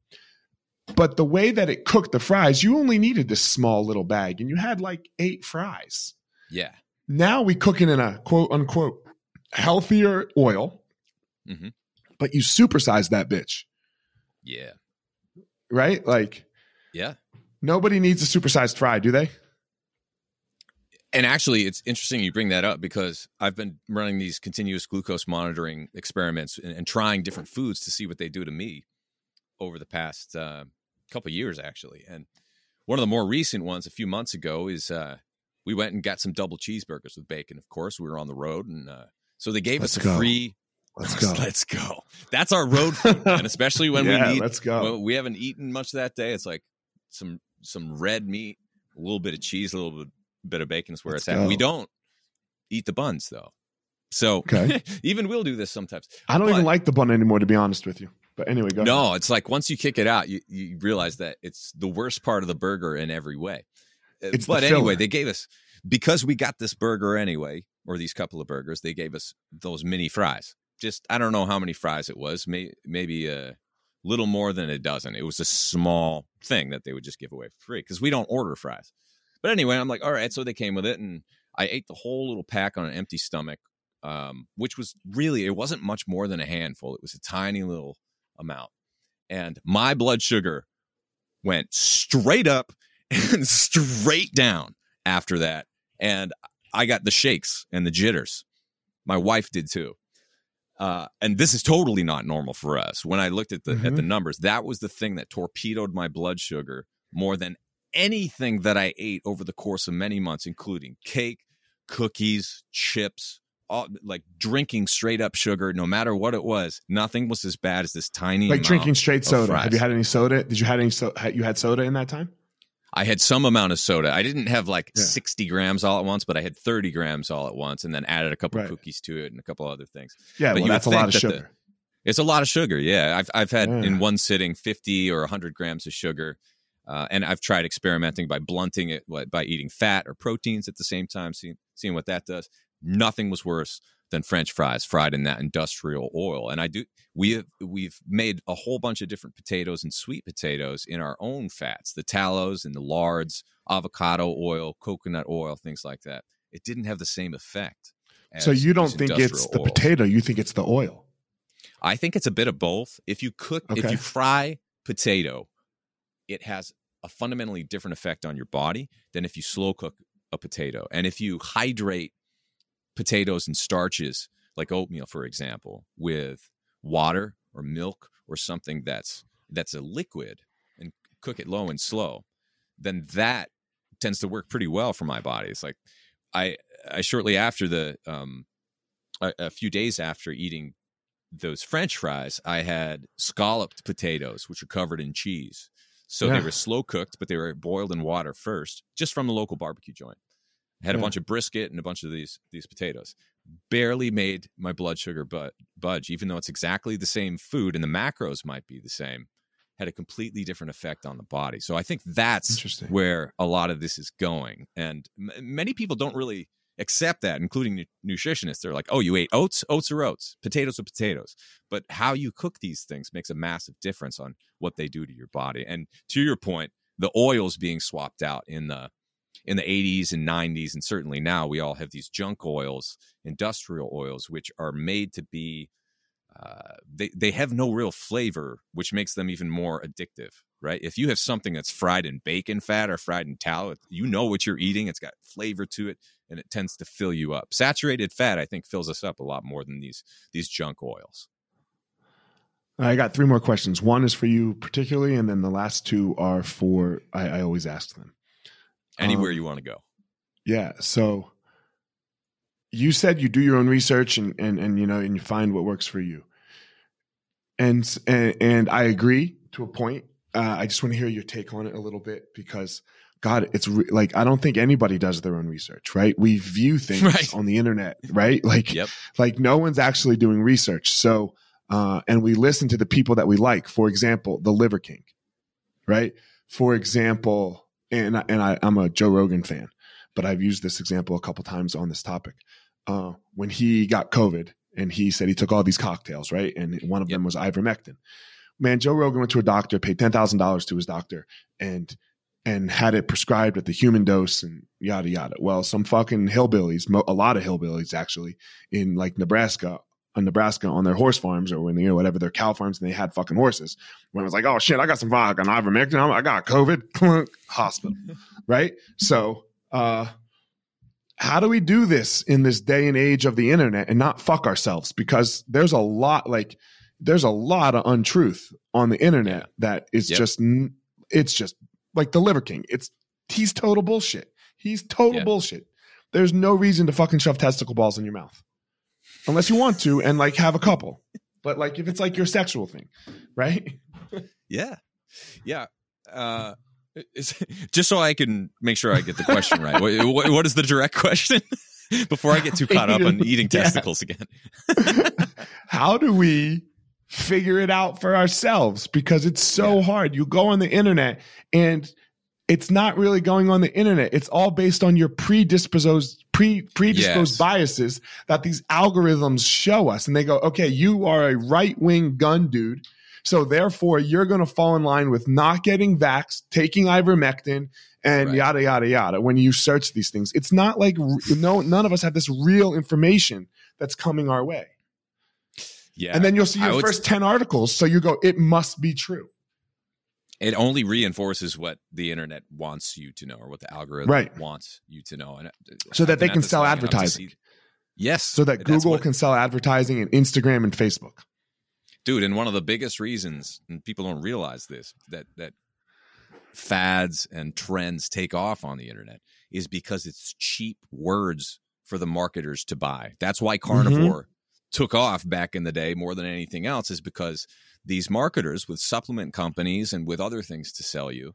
But the way that it cooked the fries, you only needed this small little bag, and you had like eight fries. Yeah. Now we cook it in a quote unquote healthier oil, Mhm. but you supersize that bitch, Yeah. Right? Like Yeah. nobody needs a supersized fry, do they? And actually, it's interesting you bring that up because I've been running these continuous glucose monitoring experiments and, and trying different foods to see what they do to me over the past uh, couple of years, actually. And one of the more recent ones a few months ago is uh, we went and got some double cheeseburgers with bacon. Of course, we were on the road, and uh, so they gave Let's us a go. free. Let's <laughs> go. Let's go. That's our road food, and <laughs> especially when yeah, we need let's go. we haven't eaten much that day. It's like some some red meat, a little bit of cheese, a little bit, bit of bacon is where Let's it's at. We don't eat the buns though. So Okay. <laughs> even we'll do this sometimes. I don't but- even like the bun anymore, to be honest with you. But anyway, go. ahead. No, it's like once you kick it out, you, you realize that it's the worst part of the burger in every way. Uh, It's the but anyway, they gave us because we got this burger anyway, or these couple of burgers, they gave us those mini fries. Just I don't know how many fries it was, may, maybe a little more than a dozen. It was a small thing that they would just give away for free because we don't order fries. But anyway, I'm like, all right, so they came with it, and I ate the whole little pack on an empty stomach, um, which was really it wasn't much more than a handful. It was a tiny little amount, and my blood sugar went straight up <laughs> and straight down after that, and I got the shakes and the jitters. My wife did too. Uh, and this is totally not normal for us. When I looked at the at the numbers, that was the thing that torpedoed my blood sugar more than anything that I ate over the course of many months, including cake, cookies, chips, all, like drinking straight up sugar, no matter what it was. Nothing was as bad as this tiny. like drinking straight soda. Have you had any soda? Did you had any? So, you had soda in that time? I had some amount of soda. I didn't have like Yeah. 60 grams all at once, but I had 30 grams all at once and then added a couple Right. cookies to it and a couple other things. Yeah, But well, that's a lot of that the- sugar. It's a lot of sugar. Yeah. I've, I've had Yeah. in one sitting 50 or 100 grams of sugar. Uh, and I've tried experimenting by blunting it by eating fat or proteins at the same time, seeing, seeing what that does. Nothing was worse than French fries fried in that industrial oil. And I do, we have, we've made a whole bunch of different potatoes and sweet potatoes in our own fats, the tallows and the lards, avocado oil, coconut oil, things like that. It didn't have the same effect. So you don't think it's the oils. potato? You think it's the oil? I think it's a bit of both. If you cook, if you fry potato, it has a fundamentally different effect on your body than if you slow cook a potato. And if you hydrate potatoes and starches, like oatmeal, for example, with water or milk or something that's that's a liquid and cook it low and slow, then that tends to work pretty well for my body. It's like I I shortly after the um a, a few days after eating those french fries i had scalloped potatoes which are covered in cheese so Yeah. they were slow cooked but they were boiled in water first just from the local barbecue joint I had a bunch of brisket and a bunch of these these potatoes. Barely made my blood sugar but budge even though it's exactly the same food and the macros might be the same had a completely different effect on the body. So i think that's where a lot of this is going. And m- many people don't really accept that including nu- nutritionists. They're like oh you ate oats? Oats are oats. Potatoes are potatoes. But how you cook these things makes a massive difference on what they do to your body. And to your point the oils being swapped out in the in the 80s and 90s and certainly now we all have these junk oils industrial oils which are made to be uh, they, they have no real flavor which makes them even more addictive right if you have something that's fried in bacon fat or fried in tallow you know what you're eating it's got flavor to it and it tends to fill you up saturated fat i think fills us up a lot more than these these junk oils I got three more questions. One is for you particularly, and then the last two are for I, I always ask them. Anywhere Um, you want to go Yeah. So you said you do your own research and and and you know and you find what works for you. And and, and I agree to a point. Uh, I just want to hear your take on it a little bit because God, it's re- like I don't think anybody does their own research, right? We view <laughs> things Right. on the internet, right? Like yep like no one's actually doing research. So, uh, and we listen to the people that we like. For example, the Liver King, right? For example, and I- and I, I'm a Joe Rogan fan, but I've used this example a couple times on this topic. uh, when he got COVID and he said he took all these cocktails, right? And one of Yep. them was ivermectin. Man, Joe Rogan went to a doctor, paid ten thousand dollars to his doctor, and and had it prescribed at the human dose and yada yada. Well, some fucking hillbillies, a lot of hillbillies actually in like Nebraska, on Nebraska on their horse farms or when you know whatever their cow farms, and they had fucking horses. When it was like, oh shit, I got some fucking ivermectin, I I got COVID, <laughs> clunk, hospital, <laughs> right? So, uh, how do we do this in this day and age of the internet and not fuck ourselves? Because there's a lot like there's a lot of untruth on the internet that is Yep. just it's just like the Liver King. It's he's total bullshit. He's total bullshit. There's no reason to fucking shove testicle balls in your mouth. Unless you want to and like have a couple. But like if it's like your sexual thing, right? Yeah, yeah. Uh, it's, just so I can make sure I get the question right. What, what, what is the direct question? <laughs> Before I get too caught up on <laughs> eating Yeah. testicles again. <laughs> how do we figure it out for ourselves because it's so Yeah. hard you go on the internet and it's not really going on the internet it's all based on your predisposed pre predisposed Yes. biases that these algorithms show us and they go okay you are a right-wing gun dude so therefore you're going to fall in line with not getting vaxxed taking ivermectin and Right. yada yada yada when you search these things it's not like no none of us have this real information that's coming our way Yeah, and then you'll see I your would- first 10 articles. So you go, it must be true. It only reinforces what the internet wants you to know, or what the algorithm Right. wants you to know, and uh, So that they can sell long enough to advertising. Yes, So that Google what- can sell advertising and Instagram and Facebook. dude and one of the biggest reasons and people don't realize this that that fads and trends take off on the internet is because it's cheap words for the marketers to buy that's why carnivore took off back in the day more than anything else is because these marketers with supplement companies and with other things to sell you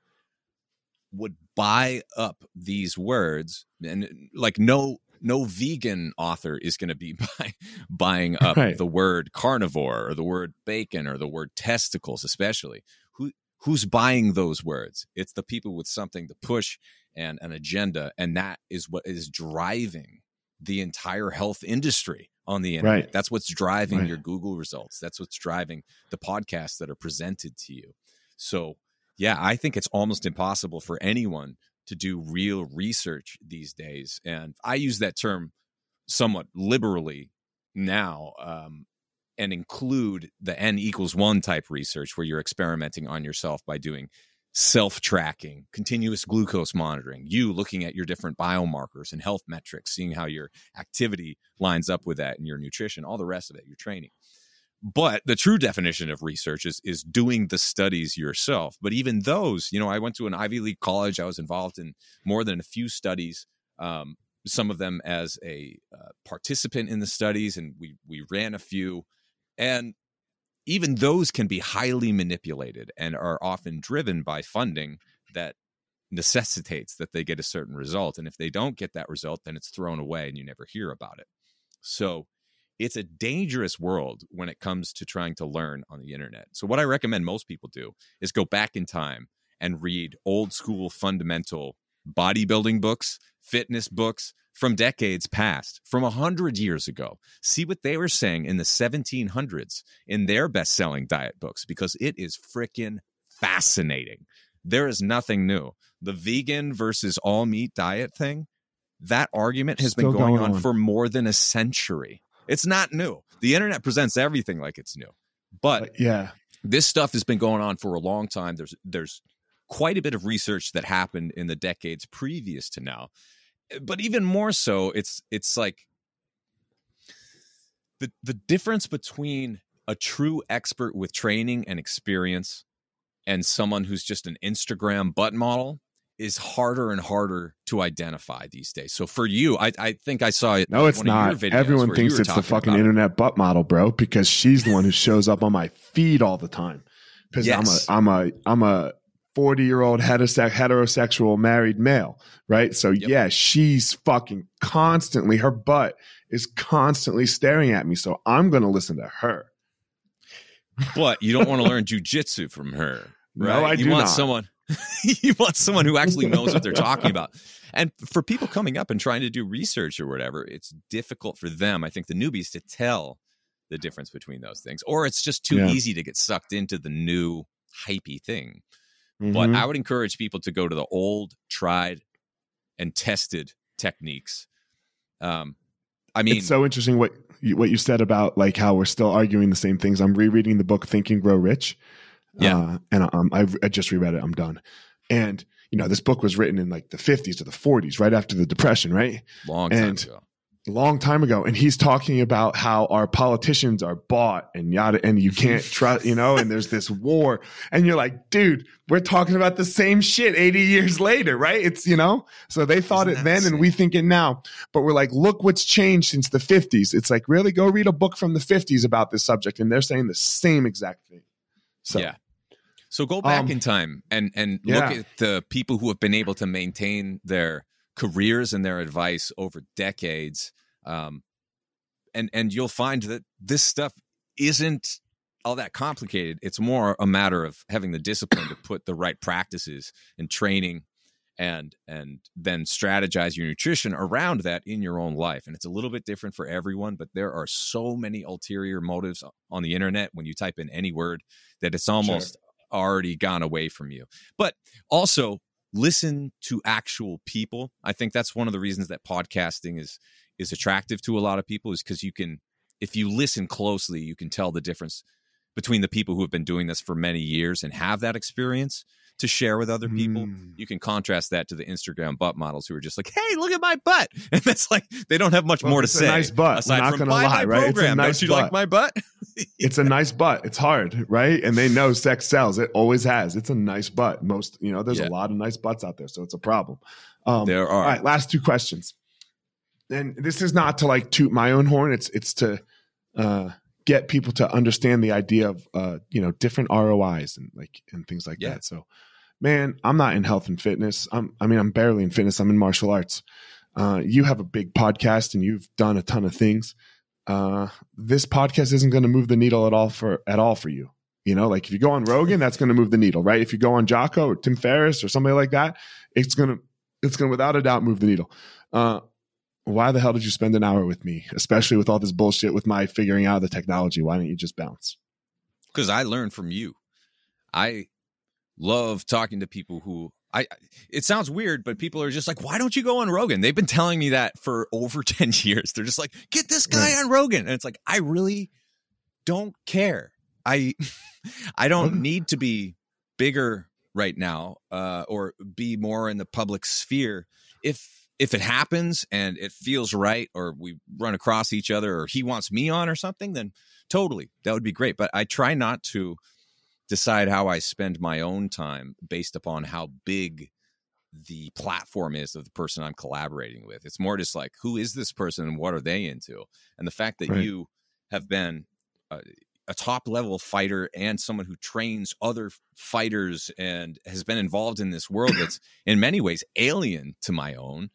would buy up these words and like no no vegan author is going to be <laughs> buy, buying <laughs> up Right. the word carnivore or the word bacon or the word testicles especially. Who who's buying those words? It's the people with something to push and an agenda and that is what is driving the entire health industry on the internet Right. that's what's driving Right. your google results that's what's driving the podcasts that are presented to you so yeah i think it's almost impossible for anyone to do real research these days and i use that term somewhat liberally now um, and include the n equals one type research where you're experimenting on yourself by doing self tracking, continuous glucose monitoring, you looking at your different biomarkers and health metrics, seeing how your activity lines up with that and your nutrition, all the rest of it, your training. But the true definition of research is is doing the studies yourself. But even those, you know, I went to an Ivy League college. I was involved in more than a few studies. Um, some of them as a uh, participant in the studies, and we we ran a few, and even those can be highly manipulated and are often driven by funding that necessitates that they get a certain result. And if they don't get that result, then it's thrown away and you never hear about it. So it's a dangerous world when it comes to trying to learn on the internet. So, what I recommend most people do is go back in time and read old school fundamental bodybuilding books, fitness books from decades past, from a hundred years ago. See what they were saying in the 1700s in their best selling diet books because it is freaking fascinating. There is nothing new. The vegan versus all meat diet thing, that argument has Still been going, going on on. for more than a century. It's not new. The internet presents everything like it's new. But But yeah. this stuff has been going on for a long time. There's there's quite a bit of research that happened in the decades previous to now. Eh, but even more so, it's it's like the the difference between a true expert with training and experience and someone who's just an Instagram butt model is harder and harder to identify these days. So for you, I, I think I saw it. No, it's not. Everyone thinks it's the fucking internet butt model, bro, because she's the one who shows up on my feed all the time. Because Yes. I'm a I'm a I'm a 40 year old heterosexual married male, right? So Yep. yeah, she's fucking constantly her butt is constantly staring at me. So I'm gonna listen to her. but you don't want to <laughs> learn jujitsu from her. Right? No, I you do want not. someone <laughs> you want someone who actually knows what they're talking about. <laughs> And for people coming up and trying to do research or whatever, it's difficult for them, I think, the newbies to tell the difference between those things. Or it's just too Yeah. easy to get sucked into the new hypey thing. But Mhm. I would encourage people to go to the old, tried, and tested techniques. Um, I mean, it's so interesting what you, what you said about like how we're still arguing the same things. I'm rereading the book Think and Grow Rich. Yeah. Uh, and um, I've, I just reread it. I'm done. And, you know, this book was written in like the 50s or the 40s, right after the Depression, right? long time and- ago. Long time ago and he's talking about how our politicians are bought and yada and you can't <laughs> trust you know and there's this war and you're like dude we're talking about the same shit 80 years later right? It's you know? So they thought Isn't it then and we think it now. But we're like look what's changed since the 50s it's like really? Go read a book from the 50s about this subject and they're saying the same exact thing. So yeah. So go back Um, in time and and yeah. look at the people who have been able to maintain their careers and their advice over decades, um, and and you'll find that this stuff isn't all that complicated. It's more a matter of having the discipline to <coughs> put the right practices and training and and then strategize your nutrition around that in your own life. And it's a little bit different for everyone but there are so many ulterior motives on the internet when you type in any word that it's almost already gone away from you. But also listen to actual people. I think that's one of the reasons that podcasting is is attractive to a lot of people is because you can if you listen closely you can tell the difference between the people who have been doing this for many years and have that experience to share with other people Mm. you can contrast that to the Instagram butt models who are just like, "Hey, look at my butt," <laughs> and that's like they don't have much Well, more to a say. nice butt. I'm aside not from gonna lie, right? It's a nice don't you like butt. my butt? <laughs> it's a nice butt. It's hard, right? And they know sex sells. It always has. It's a nice butt. Most, you know, there's Yeah. a lot of nice butts out there, so it's a problem. Um, there are. all right, last two questions. And this is not to like toot my own horn. It's it's to uh, get people to understand the idea of uh, you know different ROIs and like and things like Yeah. that. So, man, I'm not in health and fitness. I'm I mean I'm barely in fitness. I'm in martial arts. Uh, you have a big podcast and you've done a ton of things. Uh, this podcast isn't going to move the needle at all for at all for you. You know, like if you go on Rogan, that's going to move the needle, right? If you go on Jocko or Tim Ferriss or somebody like that, it's gonna it's gonna without a doubt move the needle. Uh, why the hell did you spend an hour with me, especially with all this bullshit with my figuring out the technology? Why don't you just bounce? because I learned from you. I love talking to people who I. It sounds weird, but people are just like, "Why don't you go on Rogan?" They've been telling me that for <laughs> over ten years. They're just like, "Get this guy Right. on Rogan," and it's like, I really don't care. I <laughs> I don't need to be bigger right now, uh, or be more in the public sphere. If if it happens and it feels right, or we run across each other, or he wants me on or something, then totally that would be great. But I try not to decide how I spend my own time based upon how big the platform is of the person I'm collaborating with. It's more just like who is this person and what are they into? And the fact that Right. you have been a, a top level fighter and someone who trains other fighters and has been involved in this world that's in many ways alien to my own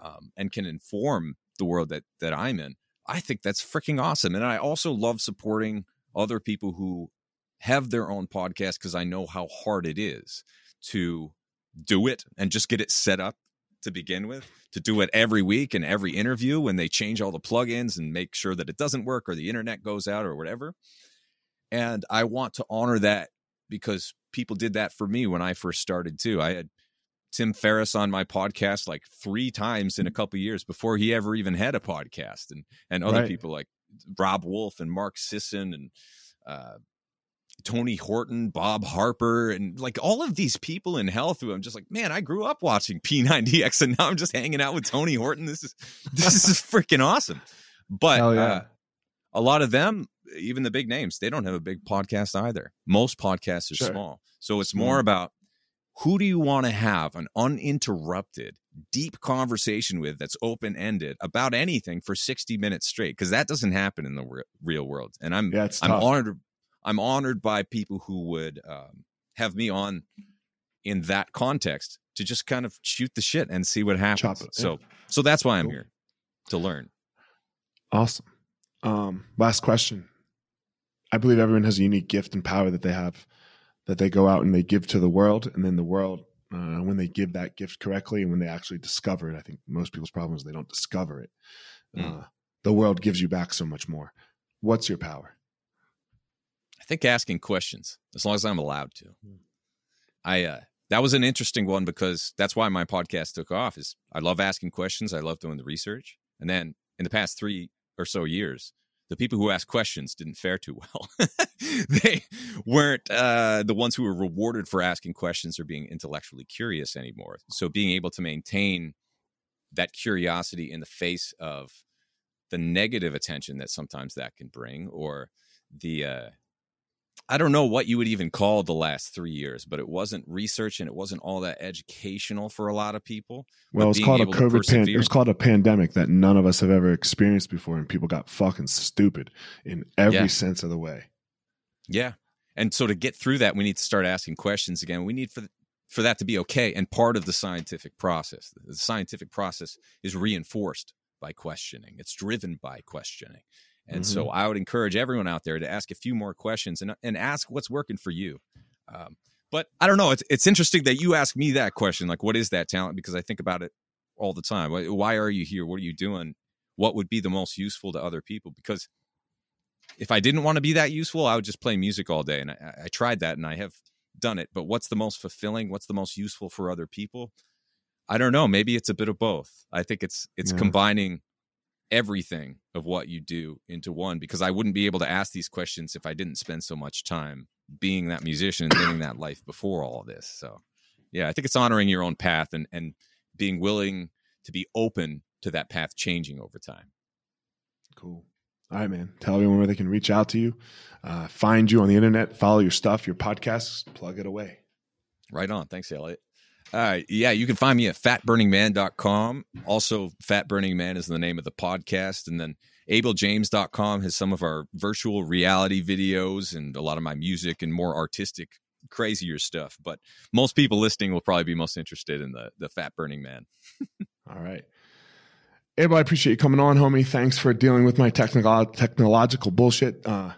um, and can inform the world that that I'm in. I think that's freaking awesome. And I also love supporting other people who have their own podcast because I know how hard it is to do it and just get it set up to begin with, to do it every week and every interview when they change all the plugins and make sure that it doesn't work or the internet goes out or whatever. And I want to honor that because people did that for me when I first started too. I had Tim Ferriss on my podcast like three times in a couple of years before he ever even had a podcast, and and other Right. people like Robb Wolf and Mark Sisson and uh, Tony Horton, Bob Harper, and like all of these people in health who I'm just like, man, I grew up watching P90X, and now I'm just hanging out with Tony Horton. This is this is <laughs> freaking awesome. But yeah. uh, a lot of them, even the big names, they don't have a big podcast either. Most podcasts are Sure. small, so it's more about who do you want to have an uninterrupted, deep conversation with that's open ended about anything for 60 minutes straight? Because that doesn't happen in the re- real world. And I'm Yeah, I'm tough. honored. I'm honored by people who would um, have me on in that context to just kind of shoot the shit and see what happens. So, so that's why I'm Cool. here to learn. Awesome. Um, last question. I believe everyone has a unique gift and power that they have that they go out and they give to the world, and then the world, uh, when they give that gift correctly, and when they actually discover it, I think most people's problem is they don't discover it. Mm. Uh, the world gives you back so much more. What's your power? I think asking questions, as long as I'm allowed to. I uh, that was an interesting one because that's why my podcast took off. Is I love asking questions. I love doing the research, and then in the past three or so years, the people who asked questions didn't fare too well. <laughs> they weren't uh, the ones who were rewarded for asking questions or being intellectually curious anymore. So being able to maintain that curiosity in the face of the negative attention that sometimes that can bring, or the uh, I don't know what you would even call the last three years, but it wasn't research and it wasn't all that educational for a lot of people. Well, it's being called a COVID. Pan- it was called a pandemic that none of us have ever experienced before, and people got fucking stupid in every Yeah. sense of the way. Yeah. And so to get through that, we need to start asking questions again. We need for for that to be okay and part of the scientific process. The scientific process is reinforced by questioning. It's driven by questioning. And so I would encourage everyone out there to ask a few more questions and and ask what's working for you. Um, but I don't know. It's it's interesting that you ask me that question. Like, what is that talent? Because I think about it all the time. Why, why are you here? What are you doing? What would be the most useful to other people? Because if I didn't want to be that useful, I would just play music all day. And I, I tried that and I have done it. But what's the most fulfilling? What's the most useful for other people? I don't know. Maybe it's a bit of both. I think it's it's Yeah. combining everything of what you do into one because I wouldn't be able to ask these questions if I didn't spend so much time being that musician and living that life before all of this. So yeah, I think it's honoring your own path and and being willing to be open to that path changing over time. Cool. All right, man. Tell everyone where they can reach out to you, uh, find you on the internet, follow your stuff, your podcasts, plug it away. Right on. Thanks, Elliot. Right. Yeah, you can find me at fatburningman.com. Also, Fat Burning Man is the name of the podcast. And then abeljames.com has some of our virtual reality videos and a lot of my music and more artistic, crazier stuff. But most people listening will probably be most interested in the, the Fat Burning Man. <laughs> All right. Abel, I appreciate you coming on, homie. Thanks for dealing with my technical technological bullshit. Uh,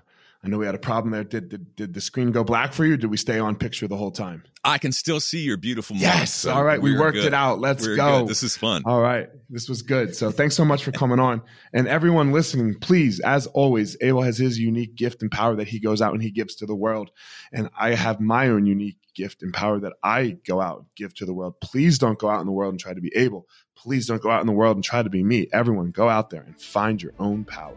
I know we had a problem there. Did, did did the screen go black for you? Did we stay on picture the whole time? I can still see your beautiful mug, Yes. so All right. We we're worked good. it out. Let's We're go. good. This is fun. All right. This was good. So thanks so much for coming on. And everyone listening, please, as always, Abel has his unique gift and power that he goes out and he gives to the world. And I have my own unique gift and power that I go out and give to the world. Please don't go out in the world and try to be Abel. Please don't go out in the world and try to be me. Everyone, go out there and find your own power.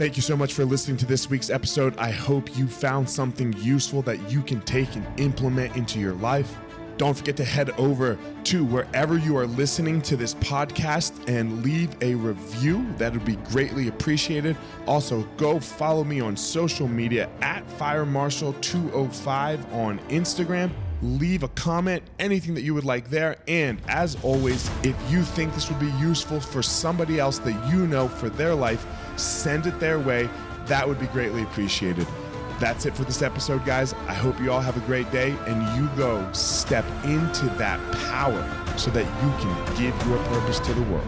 Thank you so much for listening to this week's episode. I hope you found something useful that you can take and implement into your life. Don't forget to head over to wherever you are listening to this podcast and leave a review. That would be greatly appreciated. Also, go follow me on social media at FireMarshal205 on Instagram. Leave a comment, anything that you would like there. And as always, if you think this would be useful for somebody else that you know for their life, send it their way. That would be greatly appreciated. That's it for this episode, guys. I hope you all have a great day and you go step into that power so that you can give your purpose to the world.